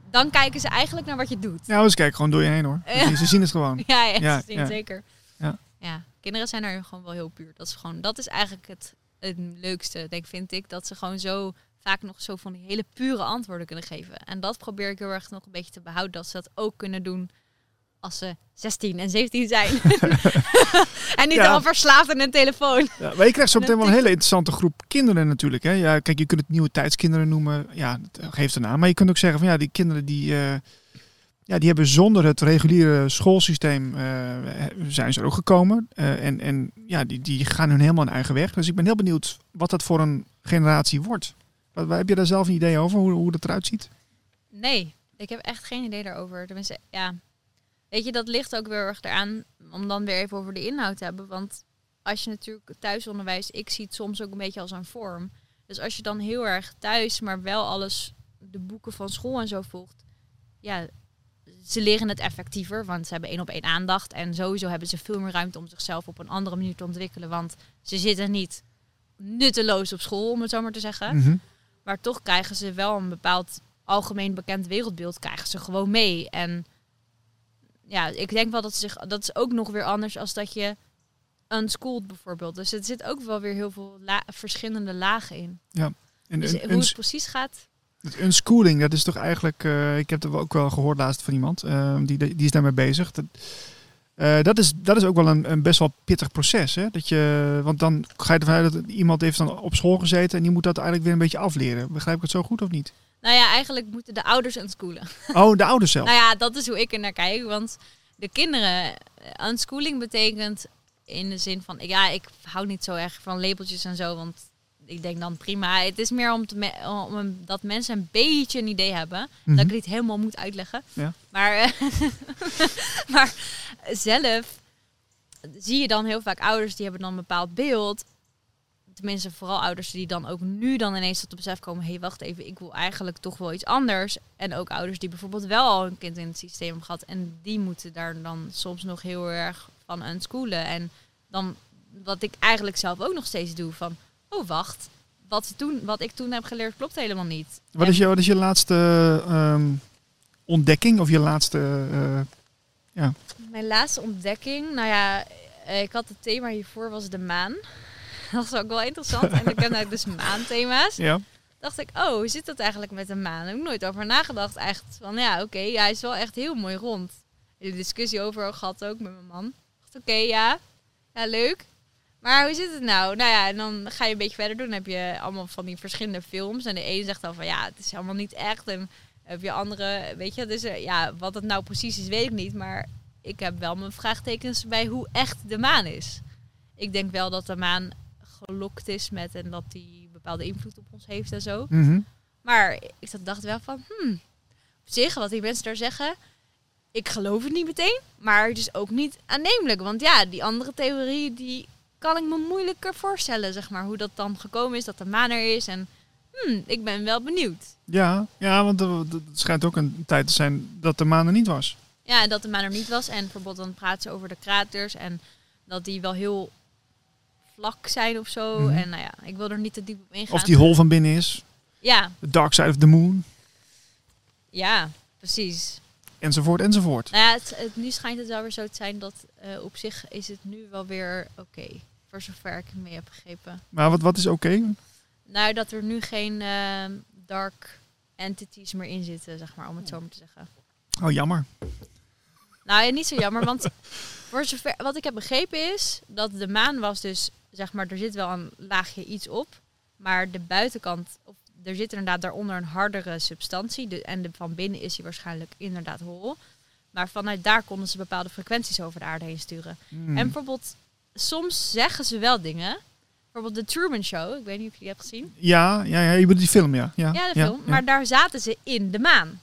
dan kijken ze eigenlijk naar wat je doet. Ja, dus kijk gewoon door je heen hoor. Ze Ja. zien- Ze zien het gewoon. [laughs] Ja, ja, Ja, ze zien zeker. Ja. ja, kinderen zijn er gewoon wel heel puur. Dat is, gewoon, dat is eigenlijk het, het leukste, denk, vind ik. Dat ze gewoon zo vaak nog zo van die hele pure antwoorden kunnen geven. En dat probeer ik heel erg nog een beetje te behouden. Dat ze dat ook kunnen doen als ze 16 en 17 zijn. [laughs] [laughs] en niet Ja. al verslaafd aan een telefoon. Ja, maar je krijgt zo meteen wel een hele interessante groep kinderen natuurlijk. Hè? Ja, kijk, je kunt het nieuwe tijdskinderen noemen. Ja, dat geeft een naam. Maar je kunt ook zeggen van ja, die kinderen die, eh, ja, die hebben zonder het reguliere schoolsysteem eh, zijn ze er ook gekomen. Eh, en en ja, die, die gaan hun helemaal een eigen weg. Dus ik ben heel benieuwd wat dat voor een generatie wordt. Wat, wat- heb je daar zelf een idee over, hoe, hoe dat eruit ziet? Nee, ik heb echt geen idee daarover. Tenminste, ja. Weet je, dat ligt ook weer erg eraan om dan weer even over de inhoud te hebben. Want als je natuurlijk thuisonderwijs, ik zie het soms ook een beetje als een vorm. Dus als je dan heel erg thuis, maar wel alles, de boeken van school en zo volgt. Ja, ze leren het effectiever, want ze hebben één op één aandacht. En sowieso hebben ze veel meer ruimte om zichzelf op een andere manier te ontwikkelen. Want ze zitten niet nutteloos op school, om het zo maar te zeggen. Mhm. Maar toch krijgen ze wel een bepaald algemeen bekend wereldbeeld krijgen ze gewoon mee. En ja, ik denk wel dat ze zich dat is ook nog weer anders als dat je unschooled bijvoorbeeld. Dus er zit ook wel weer heel veel la- verschillende lagen in. En Dus hoe het precies gaat. Het unschooling, dat is toch eigenlijk, eh, ik heb het ook wel gehoord laatst van iemand, eh, die, die is daarmee bezig. Dat, eh, dat, is, dat is ook wel een, een best wel pittig proces. Hè? Dat je, want dan ga je ervan uit dat iemand heeft dan op school gezeten en die moet dat eigenlijk weer een beetje afleren. Begrijp ik het zo goed of niet? Nou ja, eigenlijk moeten de ouders unschoolen. Oh, de ouders zelf. [laughs] Nou ja, dat is hoe ik er naar kijk. Want de kinderen, eh, unschooling betekent in de zin van, ja, ik hou niet zo erg van labeltjes en zo, want ik denk dan prima. Het is meer om, te me- om dat mensen een beetje een idee hebben. Mhm. Dat ik het niet helemaal moet uitleggen. Ja. Maar, eh, [laughs] maar zelf zie je dan heel vaak ouders die hebben dan een bepaald beeld. Tenminste, vooral ouders die dan ook nu dan ineens tot het besef komen... hé, hey, wacht even, ik wil eigenlijk toch wel iets anders. En ook ouders die bijvoorbeeld wel al een kind in het systeem hebben gehad... en die moeten daar dan soms nog heel erg van unschoolen. En dan, wat ik eigenlijk zelf ook nog steeds doe, van... oh, wacht, wat, toen, wat ik toen heb geleerd klopt helemaal niet. Wat, is je, wat is je laatste ehm, ontdekking of je laatste... eh, Mijn laatste ontdekking, nou ja, eh, ik had het thema hiervoor was de maan. [laughs] Dat was ook wel interessant. En ik heb nou dus maanthema's. ja? Dacht ik, oh, hoe zit dat eigenlijk met de maan? Daar heb ik nooit over nagedacht. Echt van, ja, oké, hij is wel echt heel mooi rond. De discussie over gehad ook met mijn man. Dacht, oké, ja, ja, leuk. Maar hoe zit het nou? Nou ja, en dan ga je een beetje verder doen. Dan heb je allemaal van die verschillende films. En de ene zegt dan van, ja, het is helemaal niet echt. En heb je andere, weet je, dus eh, ja, wat het nou precies is, weet ik niet. Maar ik heb wel mijn vraagtekens bij hoe echt de maan is. Ik denk wel dat de maan gelokt is met en dat die bepaalde invloed op ons heeft en zo. Mhm. Maar ik zat- dacht wel van, hmm, op zich, wat die mensen daar zeggen, ik geloof het niet meteen, maar het is ook niet aannemelijk. Want ja, die andere theorie, die kan ik me moeilijker voorstellen, zeg maar, hoe dat dan gekomen is, dat de maan er is. En hmm, ik ben wel benieuwd. ja, ja, want het schijnt ook een tijd te zijn dat de maan er niet was. Ja, en dat de maan er niet was. En bijvoorbeeld dan praten ze over de kraters en dat die wel heel vlak zijn of zo. Mhm. En nou ja, ik wil er niet te diep op ingaan. Of die hol van binnen is. Ja, The dark side of the moon. ja, precies. Enzovoort, enzovoort. Nou ja, het, het- nu schijnt het wel weer zo te zijn dat eh, op zich is het nu wel weer oké. voor zover ik het mee heb begrepen. Maar wat, wat is oké? Nou, dat er nu geen ehm, dark entities meer in zitten, zeg maar, om het zo maar te zeggen. Oh, jammer. Nou, ja, niet zo jammer, want [laughs] voor zover, wat ik heb begrepen is dat de maan was dus, zeg maar, er zit wel een laagje iets op, maar de buitenkant, of, er zit inderdaad daaronder een hardere substantie de, en de, van binnen is die waarschijnlijk inderdaad hol. Maar vanuit daar konden ze bepaalde frequenties over de aarde heen sturen. Hmm. En bijvoorbeeld, soms zeggen ze wel dingen. Bijvoorbeeld de Truman Show, ik weet niet of je die hebt gezien. Ja, ja, ja, je bedoelt die film, ja. Ja, Ja, de film. Maar daar zaten ze in de maan.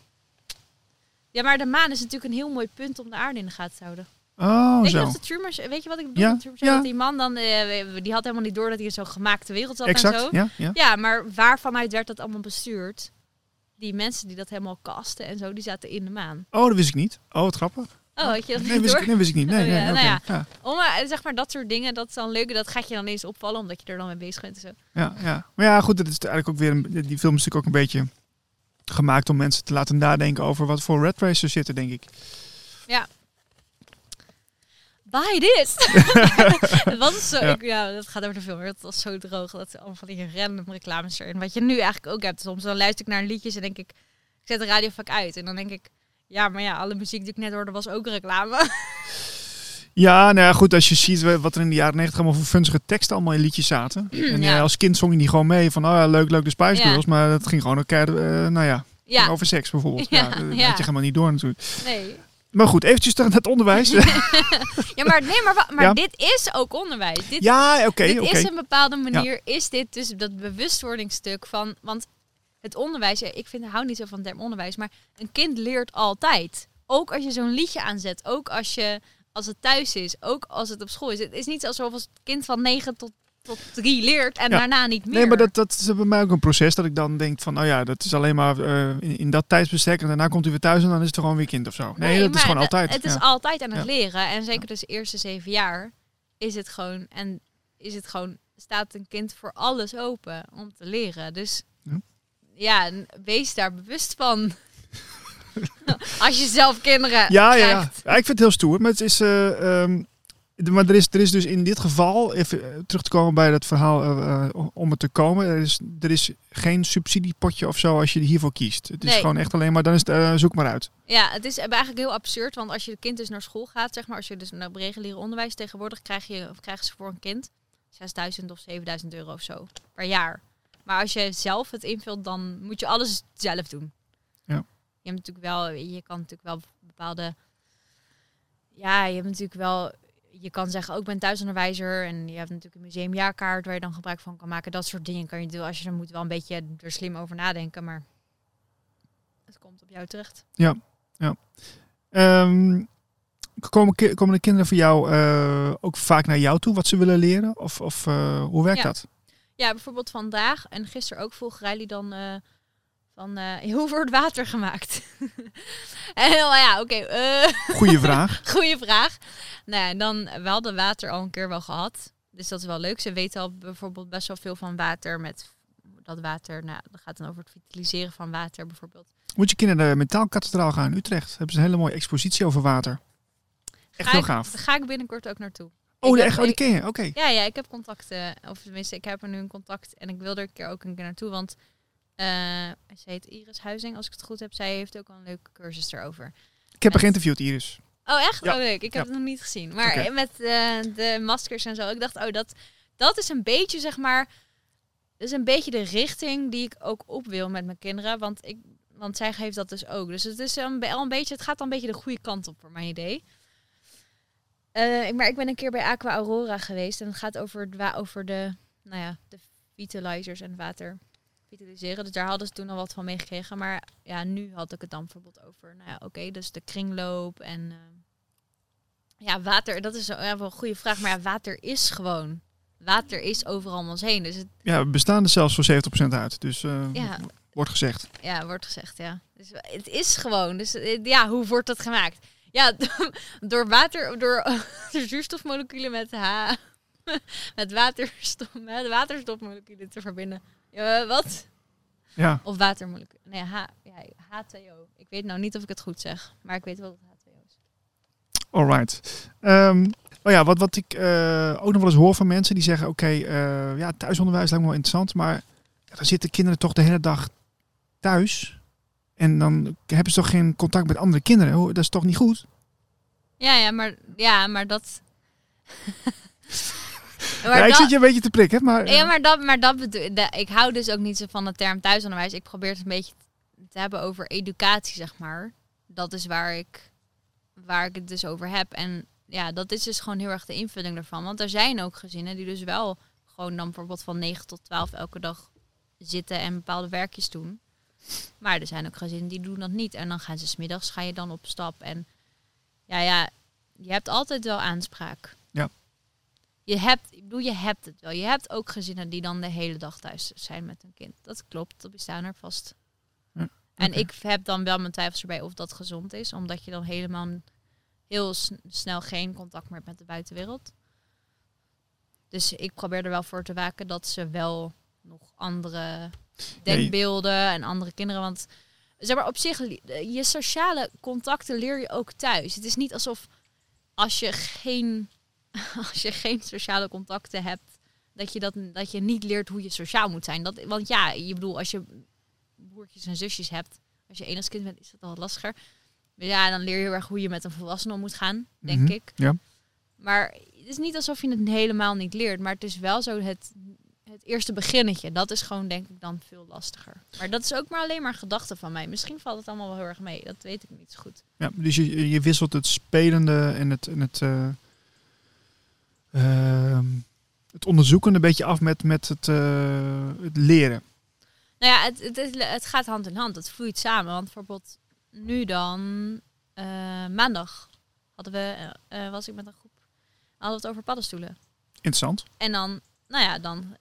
Ja, maar de maan is natuurlijk een heel mooi punt om de aarde in de gaten te houden. Oh, weet je zo. Truman Show? Weet je wat ik bedoel? Ja, Truman ja. Dat die man dan, eh, die had helemaal niet door dat hij in zo'n gemaakte wereld zat en zo. ja. ja. Ja, maar waarvanuit werd dat allemaal bestuurd? Die mensen die dat helemaal kasten en zo, die zaten in de maan. Oh, dat wist ik niet. Oh, wat grappig. Oh, had je dat Nee, niet wist door? ik, nee, wist ik niet. Nee, Oh, nee, ja, nou ja. ja. Om, eh, zeg maar dat soort dingen, dat is dan leuk. Dat gaat je dan eens opvallen, omdat je er dan mee bezig bent en zo. Ja, ja. Maar ja, goed, dat is eigenlijk ook weer een, die film is natuurlijk ook een beetje gemaakt om mensen te laten nadenken over wat voor red races zitten, denk ik. This! [laughs] het was zo, Ja. Ik, ja, dat gaat over de film. Het was zo droog. Dat ze allemaal van die random reclames erin. Wat je nu eigenlijk ook hebt. Soms dan luister ik naar liedjes en denk ik, ik zet de radio vaak uit. En dan denk ik, ja, maar ja, alle muziek die ik net hoorde was ook reclame. [laughs] Ja, nou ja, goed, als je ziet wat er in de jaren 90 allemaal voor funzige teksten allemaal in liedjes zaten. [clears throat] En Ja. ja, als kind zong je die gewoon mee van, oh ja, leuk, leuk, de Spice Ja. Girls. Maar dat ging gewoon een keer, eh, nou ja, over seks bijvoorbeeld. [laughs] Ja, Ja, dat had je helemaal niet door natuurlijk. nee. Maar goed, eventjes terug naar het onderwijs. [laughs] Ja, maar, nee, maar, maar Ja. dit is ook onderwijs. Dit, ja, oké, dit oké. is een bepaalde manier, is dit dus dat bewustwordingsstuk van, want het onderwijs, ik vind, hou niet zo van het term onderwijs, maar een kind leert altijd. Ook als je zo'n liedje aanzet, ook als je, als het thuis is, ook als het op school is. Het is niet alsof als het kind van 9 tot, tot 3 leert en Ja. daarna niet meer. Nee, maar dat, dat is bij mij ook een proces dat ik dan denk van, oh ja, dat is alleen maar eh, in, in dat tijdsbestek en daarna komt hij weer thuis en dan is het gewoon weer kind of zo. Nee, dat is gewoon altijd. Het is altijd aan het leren. En zeker dus de eerste zeven jaar is het gewoon, en is het gewoon, staat een kind voor alles open om te leren. Dus Ja. wees daar bewust van. [laughs] Als je zelf kinderen Ja, ja, ja. ik vind het heel stoer. Maar, het is, eh, ehm, maar er, is, er is dus in dit geval, even eh, terug te komen bij dat verhaal eh, eh, om het te komen. Er is, er is geen subsidiepotje of zo als je hiervoor kiest. Het is Nee. gewoon echt alleen maar, dan is het, zoek maar uit. Ja, het is eigenlijk heel absurd. Want als je kind dus naar school gaat, zeg maar, als je dus naar reguliere onderwijs tegenwoordig krijg je, of krijgen ze voor een kind 6000 of 7000 euro of zo per jaar. Maar als je zelf het invult, dan moet je alles zelf doen. Ja. Je hebt natuurlijk wel, je kan natuurlijk wel bepaalde, ja, je hebt natuurlijk wel, je kan zeggen, ook ik ben thuisonderwijzer en je hebt natuurlijk een museumjaarkaart waar je dan gebruik van kan maken. Dat soort dingen kan je doen als je er moet wel een beetje er slim over nadenken, maar het komt op jou terecht. Ehm, komen, ki- komen de kinderen voor jou eh, ook vaak naar jou toe, wat ze willen leren? Of, of eh, hoe werkt Ja. dat? Ja, bijvoorbeeld vandaag en gisteren ook vroeg Riley dan eh, van eh, hoe wordt water gemaakt? [laughs] en ja, oké, eh, Goeie [laughs] vraag. goede vraag. Nou, en dan we hadden water al een keer wel gehad, dus dat is wel leuk. Ze weten al bijvoorbeeld best wel veel van water met dat water. Nou, dat gaat dan over het vitaliseren van water bijvoorbeeld. Moet je kinderen naar de Metaalkathedraal gaan in Utrecht? Hebben ze een hele mooie expositie over water. Echt Ga heel gaaf. Daar ga ik binnenkort ook naartoe. Oh, de echt, oh, die ken je? Oké. Ja, ja, ik heb contacten. Of tenminste, ik heb er nu een contact. En ik wil er een keer ook een keer naartoe. Want eh ze heet Iris Huizing, als ik het goed heb. Zij heeft ook al een leuke cursus erover. Ik heb haar geïnterviewd, Iris. Oh, echt? Ja. Oh, leuk. Ik heb Ja. het nog niet gezien. Maar met eh, de maskers en zo. Ik dacht, oh, dat, dat is een beetje, zeg maar... Dat is een beetje de richting die ik ook op wil met mijn kinderen. Want, ik, want zij geeft dat dus ook. Dus het, is een, al een beetje, het gaat dan een beetje de goede kant op, voor mijn idee. Eh, ik- maar ik ben een keer bij Aqua Aurora geweest. En het gaat over, het over de, nou ja, de vitalizers en water Dus daar hadden ze toen al wat van meegekregen. Maar ja, nu had ik het dan bijvoorbeeld over, nou ja, oké, dus de kringloop en eh, ja, water. Dat is wel een goede vraag. Maar ja, water is gewoon. Water is overal om ons heen. Dus het, Ja, we bestaan er zelfs voor 70% uit. Dus eh, ja, wordt gezegd. ja, wordt gezegd, ja. Dus het is gewoon. Dus eh, ja, hoe wordt dat gemaakt? Ja, [laughs] door water, door, [laughs] door zuurstofmoleculen met H. [laughs] met waterstop, met waterstofmoleculen te verbinden. Ja, wat? Ja, Of watermoleculen. Nee, H, ja, H2O. Ik weet nou niet of ik het goed zeg, maar ik weet wel dat het H2O is. alright. Oh ja, wat, wat ik eh, ook nog wel eens hoor van mensen die zeggen: Oké, eh, ja, thuisonderwijs lijkt me wel interessant, maar dan zitten kinderen toch de hele dag thuis. En dan hebben ze toch geen contact met andere kinderen? Hoe- Dat is toch niet goed? Ja, ja, maar, ja, maar dat... [laughs] ja, ik dat- zit je een beetje te prikken, maar... Ja, maar dat, maar dat bedoel ik. hou dus ook niet zo van de term thuisonderwijs. Ik probeer het een beetje te hebben over educatie, zeg maar. Dat is waar ik, waar ik het dus over heb. En ja, dat is dus gewoon heel erg de invulling ervan. Want er zijn ook gezinnen die dus wel gewoon dan bijvoorbeeld van 9 tot 12 elke dag zitten en bepaalde werkjes doen. Maar er zijn ook gezinnen die doen dat niet. En dan gaan ze smiddags, ga je dan op stap. En ja, ja, je hebt altijd wel aanspraak. Je hebt, ik bedoel, je hebt het wel. Je hebt ook gezinnen die dan de hele dag thuis zijn met hun kind. Dat klopt, dat bestaan er vast. En ik heb dan wel mijn twijfels erbij of dat gezond is. Omdat je dan helemaal heel snel geen contact meer hebt met de buitenwereld. Dus ik probeer er wel voor te waken dat ze wel nog andere denkbeelden en andere kinderen. Want zeg maar op zich, je sociale contacten leer je ook thuis. Het is niet alsof als je geen, [laughs] als je geen sociale contacten hebt, dat je, dat, dat je niet leert hoe je sociaal moet zijn. Dat, want ja, je bedoel, als je broertjes en zusjes hebt, als je enigszins kind bent, is dat al lastiger. Maar ja, dan leer je heel erg hoe je met een volwassene om moet gaan, denk Mhm, ik. ja. Maar het is niet alsof je het helemaal niet leert, maar het is wel zo het, het eerste beginnetje. Dat is gewoon denk ik dan veel lastiger. Maar dat is ook maar alleen maar gedachte van mij. Misschien valt het allemaal wel heel erg mee. Dat weet ik niet zo goed. Ja, dus je, je wisselt het spelende en het, en het, eh, het onderzoeken een beetje af met, met het, eh, het leren. Nou ja, het, het, het gaat hand in hand. Het vloeit samen. Want bijvoorbeeld nu dan, eh, maandag hadden we, eh, was ik met een groep, hadden we het over paddenstoelen. Interessant. En dan, nou ja, dan,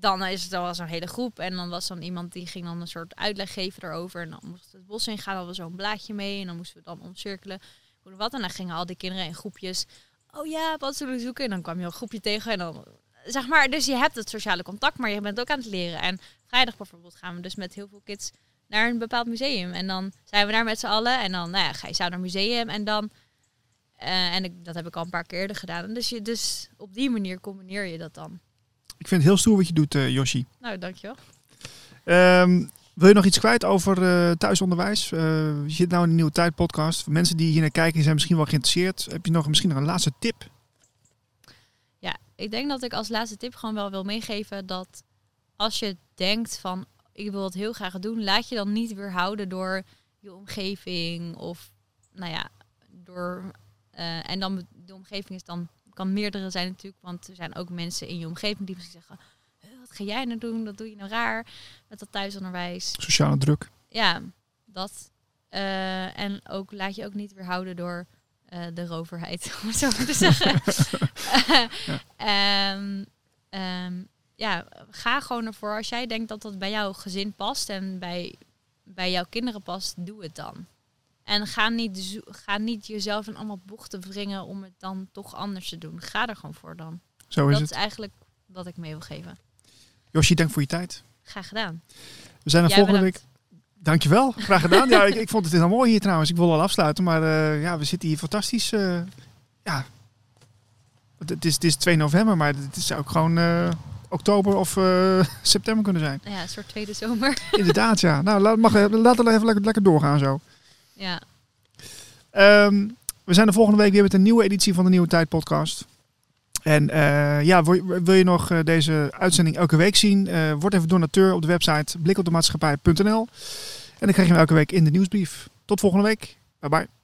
dan is het al zo'n hele groep. En dan was dan iemand die ging dan een soort uitleg geven erover. En dan moesten we het bos in gaan, hadden we zo'n blaadje mee. En dan moesten we dan omcirkelen. Hoe dan wat. En dan gingen al die kinderen in groepjes. Oh ja, wat zullen we zoeken? En dan kwam je een groepje tegen. En dan, zeg maar, dus je hebt het sociale contact, maar je bent ook aan het leren. En vrijdag bijvoorbeeld gaan we dus met heel veel kids naar een bepaald museum. En dan zijn we daar met z'n allen. En dan, nou ja, ga je samen naar een museum. En dan, eh, en ik, dat heb ik al een paar keer eerder gedaan. En dus, je, dus op die manier combineer je dat dan. Ik vind het heel stoer wat je doet, eh Yoshi. Nou, dankjewel. Ehm, wil je nog iets kwijt over eh, thuisonderwijs? Eh, je zit nou in een nieuwe tijd podcast. Mensen die hier naar kijken zijn misschien wel geïnteresseerd. Heb je nog misschien nog een laatste tip? Ja, ik denk dat ik als laatste tip gewoon wel wil meegeven dat als je denkt van ik wil het heel graag doen, laat je dan niet weerhouden door je omgeving of nou ja, door eh, en dan de omgeving is dan kan meerdere zijn natuurlijk, want er zijn ook mensen in je omgeving die misschien zeggen, "Huh, wat ga jij nou doen? Dat doe je nou raar met dat thuisonderwijs. Sociale druk. Ja, dat. Eh, en ook laat je ook niet weerhouden door eh, de roverheid, [laughs] om het zo te zeggen. [laughs] Ehm, ehm, ja, ga gewoon ervoor. Als jij denkt dat dat bij jouw gezin past en bij, bij jouw kinderen past, doe het dan. En ga niet, ga niet jezelf in allemaal bochten wringen om het dan toch anders te doen. Ga er gewoon voor dan. Zo is dat het. is eigenlijk wat ik mee wil geven. Yoshi, dank voor je tijd. Graag gedaan. We zijn er Jij volgende week. bedankt. Dankjewel, graag gedaan. ja, ik, ik vond het heel mooi hier trouwens. Ik wil al afsluiten, maar eh, ja, we zitten hier fantastisch. eh, ja, het, is, het is 2 november, maar het is ook gewoon eh, oktober of [laughs] september kunnen zijn. Ja, een soort tweede zomer. [laughs] Inderdaad, ja. Nou, laat, mag, laten we even lekker, lekker doorgaan zo. ja. Ehm, we zijn de volgende week weer met een nieuwe editie van de Nieuwe Tijd podcast. En eh, ja, wil, je nog eh, deze uitzending elke week zien? Eh, word even donateur op de website blikopdemaatschappij.nl. En dan krijg je hem elke week in de nieuwsbrief. Tot volgende week. Bye bye.